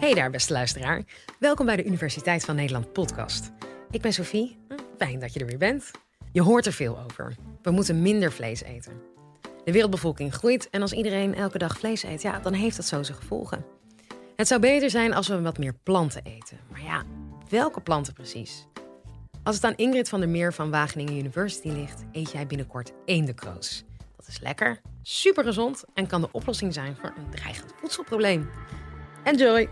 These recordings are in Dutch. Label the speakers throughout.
Speaker 1: Hey daar, beste luisteraar. Welkom bij de Universiteit van Nederland podcast. Ik ben Sophie. Fijn dat je er weer bent. Je hoort er veel over. We moeten minder vlees eten. De wereldbevolking groeit en als iedereen elke dag vlees eet, ja, dan heeft dat zo zijn gevolgen. Het zou beter zijn als we wat meer planten eten. Maar ja, welke planten precies? Als het aan Ingrid van der Meer van Wageningen University ligt, eet jij binnenkort eendekroos. Dat is lekker, super gezond en kan de oplossing zijn voor een dreigend voedselprobleem. Enjoy!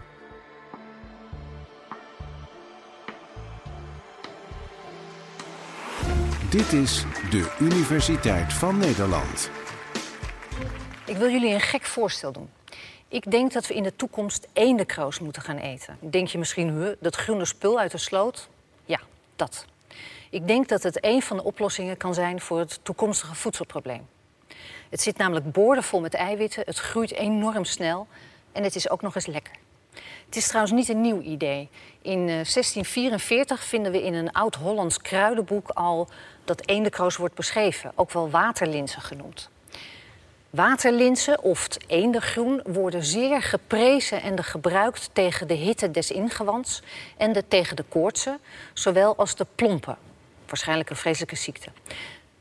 Speaker 2: Dit is de Universiteit van Nederland.
Speaker 3: Ik wil jullie een gek voorstel doen. Ik denk dat we in de toekomst eendekroos moeten gaan eten. Denk je misschien, huh, dat groene spul uit de sloot? Ja, dat. Ik denk dat het een van de oplossingen kan zijn voor het toekomstige voedselprobleem. Het zit namelijk boordevol met eiwitten, het groeit enorm snel en het is ook nog eens lekker. Het is trouwens niet een nieuw idee. In eh, 1644 vinden we in een oud-Hollands kruidenboek al dat eendekroos wordt beschreven, ook wel waterlinzen genoemd. Waterlinzen of het eendengroen worden zeer geprezen en gebruikt tegen de hitte des ingewands en de, tegen de koortsen, zowel als de plompen, waarschijnlijk een vreselijke ziekte.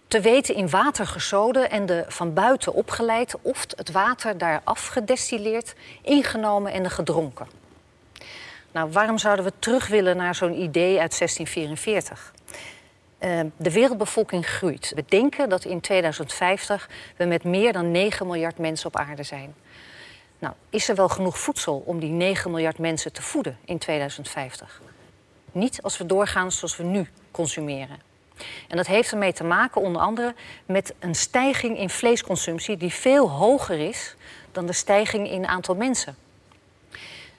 Speaker 3: Te weten in water gezoden en de van buiten opgeleid of het water daar afgedestilleerd, ingenomen en gedronken. Nou, waarom zouden we terug willen naar zo'n idee uit 1644? Uh, de wereldbevolking groeit. We denken dat in 2050 we met meer dan 9 miljard mensen op aarde zijn. Nou, is er wel genoeg voedsel om die 9 miljard mensen te voeden in 2050? Niet als we doorgaan zoals we nu consumeren. En dat heeft ermee te maken onder andere met een stijging in vleesconsumptie die veel hoger is dan de stijging in aantal mensen.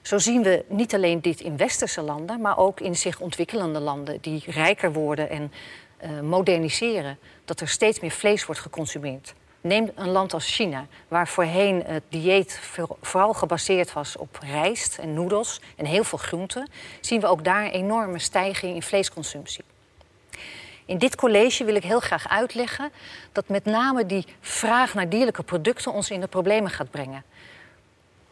Speaker 3: Zo zien we niet alleen dit in westerse landen, maar ook in zich ontwikkelende landen die rijker worden en uh, moderniseren, dat er steeds meer vlees wordt geconsumeerd. Neem een land als China, waar voorheen het dieet vooral gebaseerd was op rijst en noedels en heel veel groenten, zien we ook daar een enorme stijging in vleesconsumptie. In dit college wil ik heel graag uitleggen dat met name die vraag naar dierlijke producten ons in de problemen gaat brengen.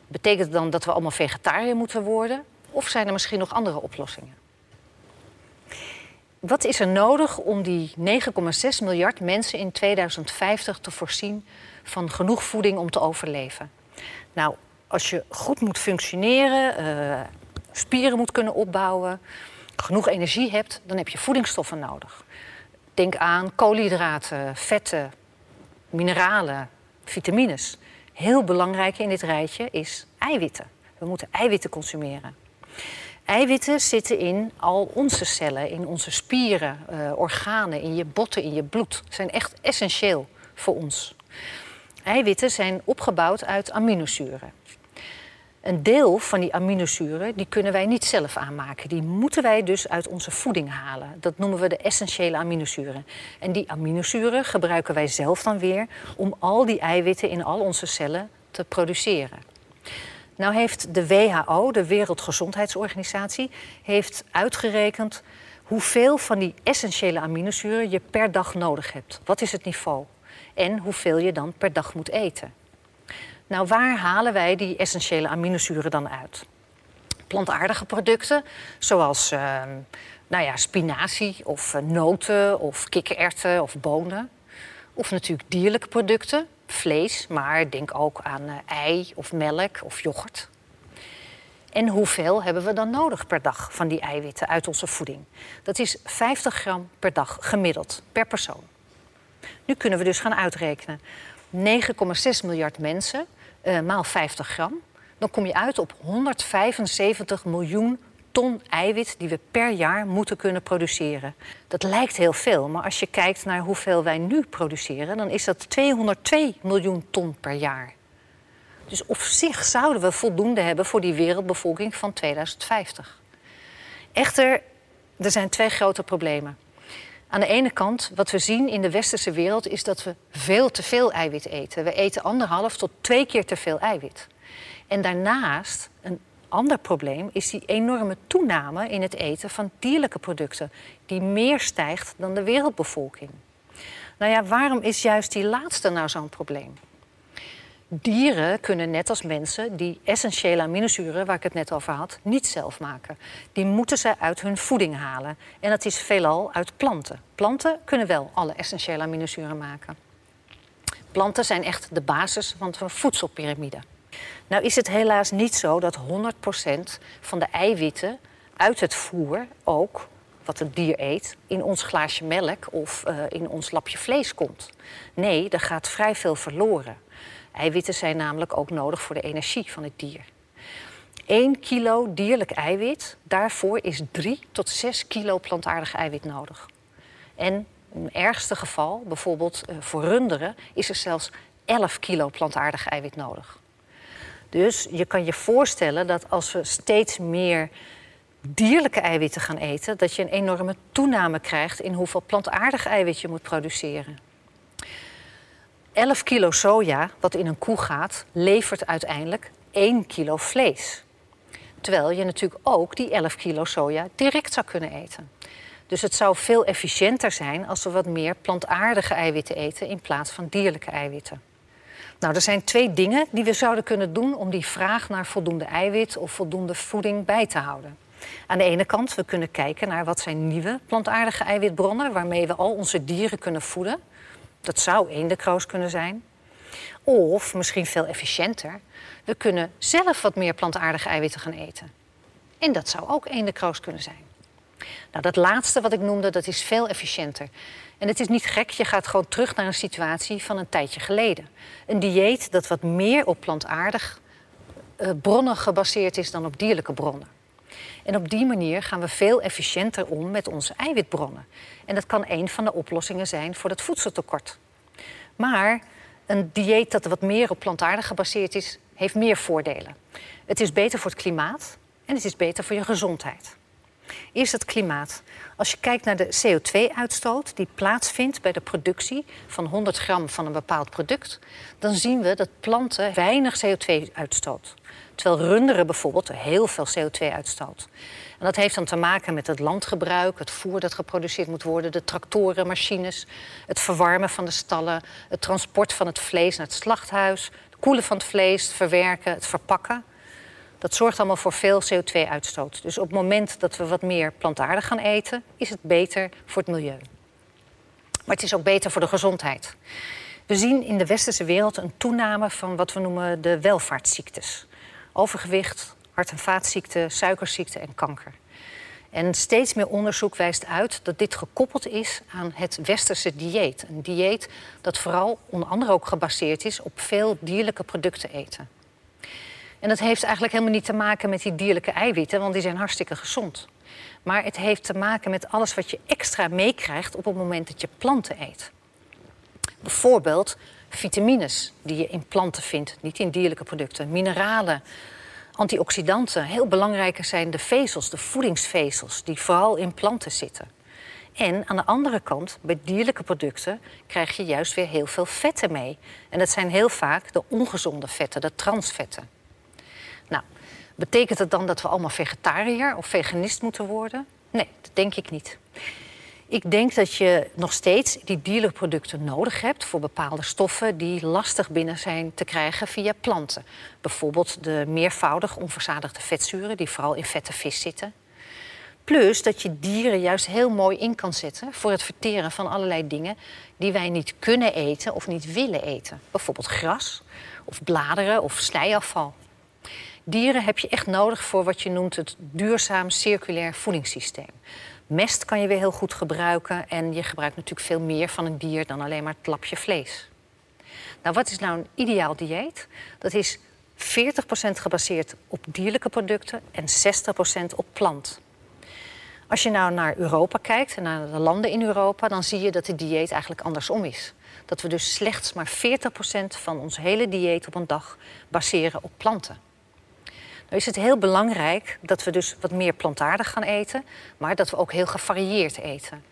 Speaker 3: Betekent het dan dat we allemaal vegetariër moeten worden? Of zijn er misschien nog andere oplossingen? Wat is er nodig om die 9,6 miljard mensen in 2050 te voorzien van genoeg voeding om te overleven? Nou, als je goed moet functioneren, uh, spieren moet kunnen opbouwen, genoeg energie hebt, dan heb je voedingsstoffen nodig. Denk aan koolhydraten, vetten, mineralen, vitamines. Heel belangrijk in dit rijtje is eiwitten. We moeten eiwitten consumeren. Eiwitten zitten in al onze cellen, in onze spieren, uh, organen, in je botten, in je bloed. Ze zijn echt essentieel voor ons. Eiwitten zijn opgebouwd uit aminozuren. Een deel van die aminozuren die kunnen wij niet zelf aanmaken. Die moeten wij dus uit onze voeding halen. Dat noemen we de essentiële aminozuren. En die aminozuren gebruiken wij zelf dan weer om al die eiwitten in al onze cellen te produceren. Nou heeft de WHO, de Wereldgezondheidsorganisatie, heeft uitgerekend hoeveel van die essentiële aminozuren je per dag nodig hebt. Wat is het niveau? En hoeveel je dan per dag moet eten. Nou, waar halen wij die essentiële aminozuren dan uit? Plantaardige producten, zoals uh, nou ja, spinazie of uh, noten of kikkererwten of bonen. Of natuurlijk dierlijke producten, vlees, maar denk ook aan uh, ei of melk of yoghurt. En hoeveel hebben we dan nodig per dag van die eiwitten uit onze voeding? Dat is 50 gram per dag gemiddeld, per persoon. Nu kunnen we dus gaan uitrekenen. 9,6 miljard mensen uh, maal 50 gram. Dan kom je uit op 175 miljoen ton eiwit die we per jaar moeten kunnen produceren. Dat lijkt heel veel, maar als je kijkt naar hoeveel wij nu produceren, dan is dat 202 miljoen ton per jaar. Dus op zich zouden we voldoende hebben voor die wereldbevolking van 2050. Echter, er zijn twee grote problemen. Aan de ene kant, wat we zien in de westerse wereld, is dat we veel te veel eiwit eten. We eten anderhalf tot twee keer te veel eiwit. En daarnaast, een ander probleem, is die enorme toename in het eten van dierlijke producten, die meer stijgt dan de wereldbevolking. Nou ja, waarom is juist die laatste nou zo'n probleem? Dieren kunnen net als mensen die essentiële aminozuren, waar ik het net over had, niet zelf maken. Die moeten ze uit hun voeding halen. En dat is veelal uit planten. Planten kunnen wel alle essentiële aminozuren maken. Planten zijn echt de basis van de voedselpyramide. Nou is het helaas niet zo dat 100% van de eiwitten uit het voer ook wat het dier eet, in ons glaasje melk of uh, in ons lapje vlees komt. Nee, er gaat vrij veel verloren. Eiwitten zijn namelijk ook nodig voor de energie van het dier. 1 kilo dierlijk eiwit, daarvoor is 3 tot 6 kilo plantaardig eiwit nodig. En in het ergste geval, bijvoorbeeld uh, voor runderen, is er zelfs 11 kilo plantaardig eiwit nodig. Dus je kan je voorstellen dat als we steeds meer dierlijke eiwitten gaan eten, dat je een enorme toename krijgt in hoeveel plantaardig eiwit je moet produceren. 11 kilo soja, wat in een koe gaat, levert uiteindelijk 1 kilo vlees. Terwijl je natuurlijk ook die 11 kilo soja direct zou kunnen eten. Dus het zou veel efficiënter zijn als we wat meer plantaardige eiwitten eten in plaats van dierlijke eiwitten. Nou, er zijn twee dingen die we zouden kunnen doen om die vraag naar voldoende eiwit of voldoende voeding bij te houden. Aan de ene kant, we kunnen kijken naar wat zijn nieuwe plantaardige eiwitbronnen waarmee we al onze dieren kunnen voeden. Dat zou eendekroos kunnen zijn. Of misschien veel efficiënter, we kunnen zelf wat meer plantaardige eiwitten gaan eten. En dat zou ook eendekroos kunnen zijn. Nou, dat laatste wat ik noemde, dat is veel efficiënter. En het is niet gek, je gaat gewoon terug naar een situatie van een tijdje geleden. Een dieet dat wat meer op plantaardig uh, bronnen gebaseerd is dan op dierlijke bronnen. En op die manier gaan we veel efficiënter om met onze eiwitbronnen. En dat kan een van de oplossingen zijn voor het voedseltekort. Maar een dieet dat wat meer op plantaardig gebaseerd is, heeft meer voordelen. Het is beter voor het klimaat en het is beter voor je gezondheid. Eerst het klimaat. Als je kijkt naar de CO2-uitstoot die plaatsvindt bij de productie van 100 gram van een bepaald product, dan zien we dat planten weinig CO2 uitstoot. Terwijl runderen bijvoorbeeld heel veel CO2 uitstoot. En dat heeft dan te maken met het landgebruik, het voer dat geproduceerd moet worden, de tractoren, machines, het verwarmen van de stallen, het transport van het vlees naar het slachthuis, het koelen van het vlees, het verwerken, het verpakken. Dat zorgt allemaal voor veel CO2-uitstoot. Dus op het moment dat we wat meer plantaardig gaan eten, is het beter voor het milieu. Maar het is ook beter voor de gezondheid. We zien in de westerse wereld een toename van wat we noemen de welvaartsziektes overgewicht, hart- en vaatziekten, suikerziekte en kanker. En steeds meer onderzoek wijst uit dat dit gekoppeld is aan het westerse dieet. Een dieet dat vooral onder andere ook gebaseerd is op veel dierlijke producten eten. En dat heeft eigenlijk helemaal niet te maken met die dierlijke eiwitten, want die zijn hartstikke gezond. Maar het heeft te maken met alles wat je extra meekrijgt op het moment dat je planten eet. Bijvoorbeeld vitamines die je in planten vindt, niet in dierlijke producten, mineralen, antioxidanten. Heel belangrijk zijn de vezels, de voedingsvezels, die vooral in planten zitten. En aan de andere kant, bij dierlijke producten krijg je juist weer heel veel vetten mee. En dat zijn heel vaak de ongezonde vetten, de transvetten. Nou, betekent het dan dat we allemaal vegetariër of veganist moeten worden? Nee, dat denk ik niet. Ik denk dat je nog steeds die dierlijke producten nodig hebt voor bepaalde stoffen die lastig binnen zijn te krijgen via planten. Bijvoorbeeld de meervoudig onverzadigde vetzuren die vooral in vette vis zitten. Plus dat je dieren juist heel mooi in kan zetten voor het verteren van allerlei dingen die wij niet kunnen eten of niet willen eten. Bijvoorbeeld gras of bladeren of snijafval. Dieren heb je echt nodig voor wat je noemt het duurzaam circulair voedingssysteem. Mest kan je weer heel goed gebruiken en je gebruikt natuurlijk veel meer van een dier dan alleen maar het lapje vlees. Nou, wat is nou een ideaal dieet? Dat is 40% gebaseerd op dierlijke producten en 60% op plant. Als je nou naar Europa kijkt en naar de landen in Europa, dan zie je dat de dieet eigenlijk andersom is. Dat we dus slechts maar 40% van ons hele dieet op een dag baseren op planten. Is het heel belangrijk dat we dus wat meer plantaardig gaan eten, maar dat we ook heel gevarieerd eten.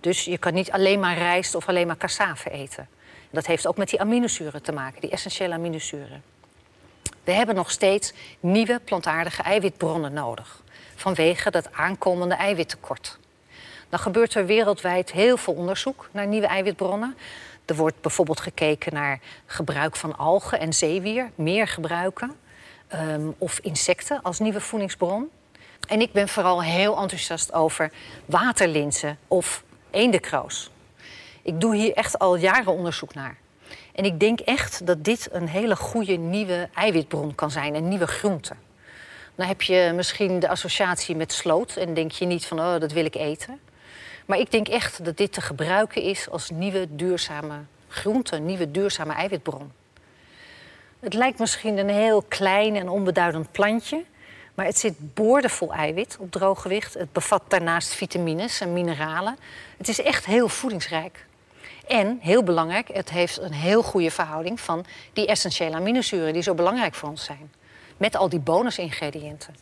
Speaker 3: Dus je kan niet alleen maar rijst of alleen maar cassave eten. Dat heeft ook met die aminozuren te maken, die essentiële aminozuren. We hebben nog steeds nieuwe plantaardige eiwitbronnen nodig vanwege dat aankomende eiwittekort. Dan gebeurt er wereldwijd heel veel onderzoek naar nieuwe eiwitbronnen. Er wordt bijvoorbeeld gekeken naar gebruik van algen en zeewier, meer gebruiken. Ehm, of insecten als nieuwe voedingsbron. En ik ben vooral heel enthousiast over waterlinzen of eendekroos. Ik doe hier echt al jaren onderzoek naar. En ik denk echt dat dit een hele goede nieuwe eiwitbron kan zijn, een nieuwe groente. Dan heb je misschien de associatie met sloot en denk je niet van oh, dat wil ik eten. Maar ik denk echt dat dit te gebruiken is als nieuwe duurzame groente, nieuwe duurzame eiwitbron. Het lijkt misschien een heel klein en onbeduidend plantje, maar het zit boordevol eiwit op drooggewicht. Het bevat daarnaast vitamines en mineralen. Het is echt heel voedingsrijk. En, heel belangrijk, het heeft een heel goede verhouding van die essentiële aminozuren die zo belangrijk voor ons zijn. Met al die bonusingrediënten.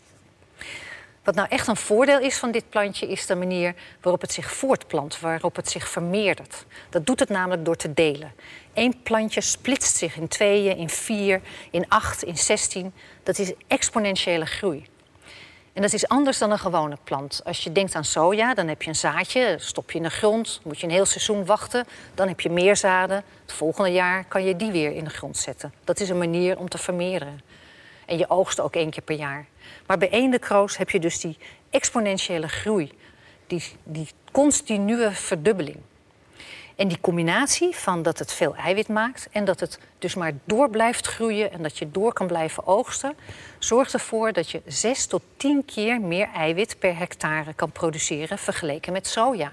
Speaker 3: Wat nou echt een voordeel is van dit plantje, is de manier waarop het zich voortplant, waarop het zich vermeerdert. Dat doet het namelijk door te delen. Eén plantje splitst zich in tweeën, in vier, in acht, in zestien. Dat is exponentiële groei. En dat is anders dan een gewone plant. Als je denkt aan soja, dan heb je een zaadje, stop je in de grond, moet je een heel seizoen wachten, dan heb je meer zaden. Het volgende jaar kan je die weer in de grond zetten. Dat is een manier om te vermeerderen. En je oogst ook één keer per jaar. Maar bij eendekroos heb je dus die exponentiële groei, die, die continue verdubbeling. En die combinatie van dat het veel eiwit maakt en dat het dus maar door blijft groeien en dat je door kan blijven oogsten, zorgt ervoor dat je 6 tot 10 keer meer eiwit per hectare kan produceren vergeleken met soja.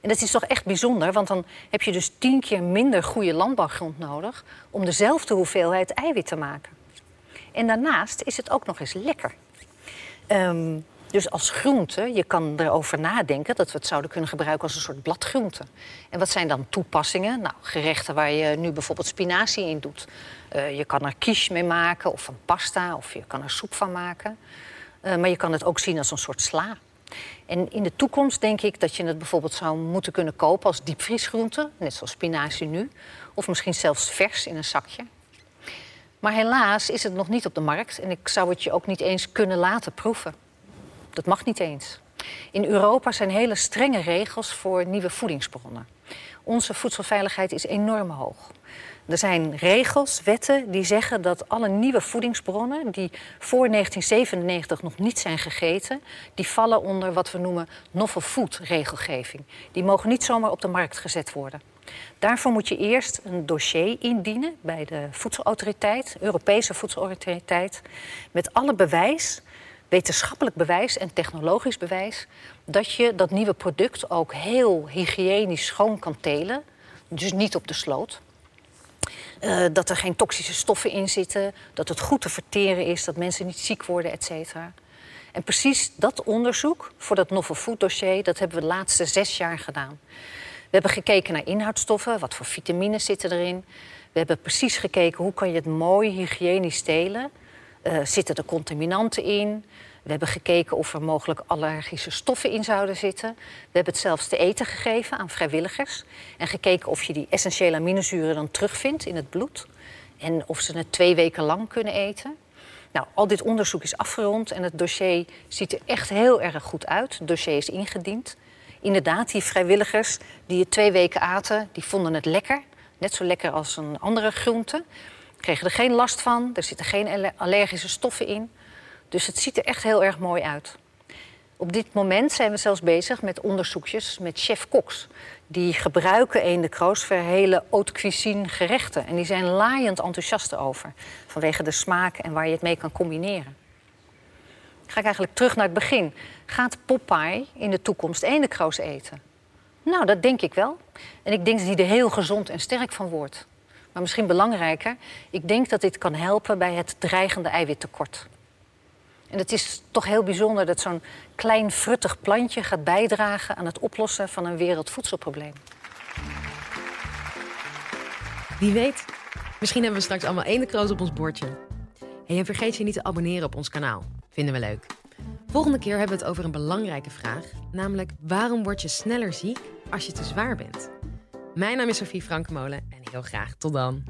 Speaker 3: En dat is toch echt bijzonder, want dan heb je dus 10 keer minder goede landbouwgrond nodig om dezelfde hoeveelheid eiwit te maken. En daarnaast is het ook nog eens lekker. Um, dus als groente, je kan erover nadenken dat we het zouden kunnen gebruiken als een soort bladgroente. En wat zijn dan toepassingen? Nou, gerechten waar je nu bijvoorbeeld spinazie in doet. Uh, je kan er quiche mee maken of een pasta of je kan er soep van maken. Uh, maar je kan het ook zien als een soort sla. En in de toekomst denk ik dat je het bijvoorbeeld zou moeten kunnen kopen als diepvriesgroente, net zoals spinazie nu. Of misschien zelfs vers in een zakje. Maar helaas is het nog niet op de markt en ik zou het je ook niet eens kunnen laten proeven. Dat mag niet eens. In Europa zijn hele strenge regels voor nieuwe voedingsbronnen. Onze voedselveiligheid is enorm hoog. Er zijn regels, wetten die zeggen dat alle nieuwe voedingsbronnen die voor 1997 nog niet zijn gegeten, die vallen onder wat we noemen novel food regelgeving. Die mogen niet zomaar op de markt gezet worden. Daarvoor moet je eerst een dossier indienen bij de voedselautoriteit, Europese voedselautoriteit, met alle bewijs wetenschappelijk bewijs en technologisch bewijs dat je dat nieuwe product ook heel hygiënisch schoon kan telen. Dus niet op de sloot. Uh, dat er geen toxische stoffen in zitten, dat het goed te verteren is, dat mensen niet ziek worden, et cetera. En precies dat onderzoek voor dat novel food dossier, dat hebben we de laatste zes jaar gedaan. We hebben gekeken naar inhoudstoffen, wat voor vitamines zitten erin. We hebben precies gekeken hoe kan je het mooi hygiënisch telen. Uh, zitten er contaminanten in? We hebben gekeken of er mogelijk allergische stoffen in zouden zitten. We hebben het zelfs te eten gegeven aan vrijwilligers. En gekeken of je die essentiële aminozuren dan terugvindt in het bloed. En of ze het twee weken lang kunnen eten. Nou, al dit onderzoek is afgerond en het dossier ziet er echt heel erg goed uit. Het dossier is ingediend. Inderdaad, die vrijwilligers die het twee weken aten, die vonden het lekker. Net zo lekker als een andere groente. Kregen er geen last van, er zitten geen allergische stoffen in. Dus het ziet er echt heel erg mooi uit. Op dit moment zijn we zelfs bezig met onderzoekjes met chef-koks. Die gebruiken een kroos voor hele haute cuisine gerechten. En die zijn laaiend enthousiast over. Vanwege de smaak en waar je het mee kan combineren. Ga ik eigenlijk terug naar het begin. Gaat Popeye in de toekomst eendekroos eten? Nou, dat denk ik wel. En ik denk dat hij er heel gezond en sterk van wordt. Maar misschien belangrijker, ik denk dat dit kan helpen bij het dreigende eiwittekort. En het is toch heel bijzonder dat zo'n klein fruttig plantje gaat bijdragen aan het oplossen van een wereldvoedselprobleem.
Speaker 1: Wie weet, misschien hebben we straks allemaal ene op ons bordje. En vergeet je niet te abonneren op ons kanaal. Vinden we leuk. Volgende keer hebben we het over een belangrijke vraag, namelijk waarom word je sneller ziek als je te zwaar bent? Mijn naam is Sophie Frankemolen en heel graag tot dan.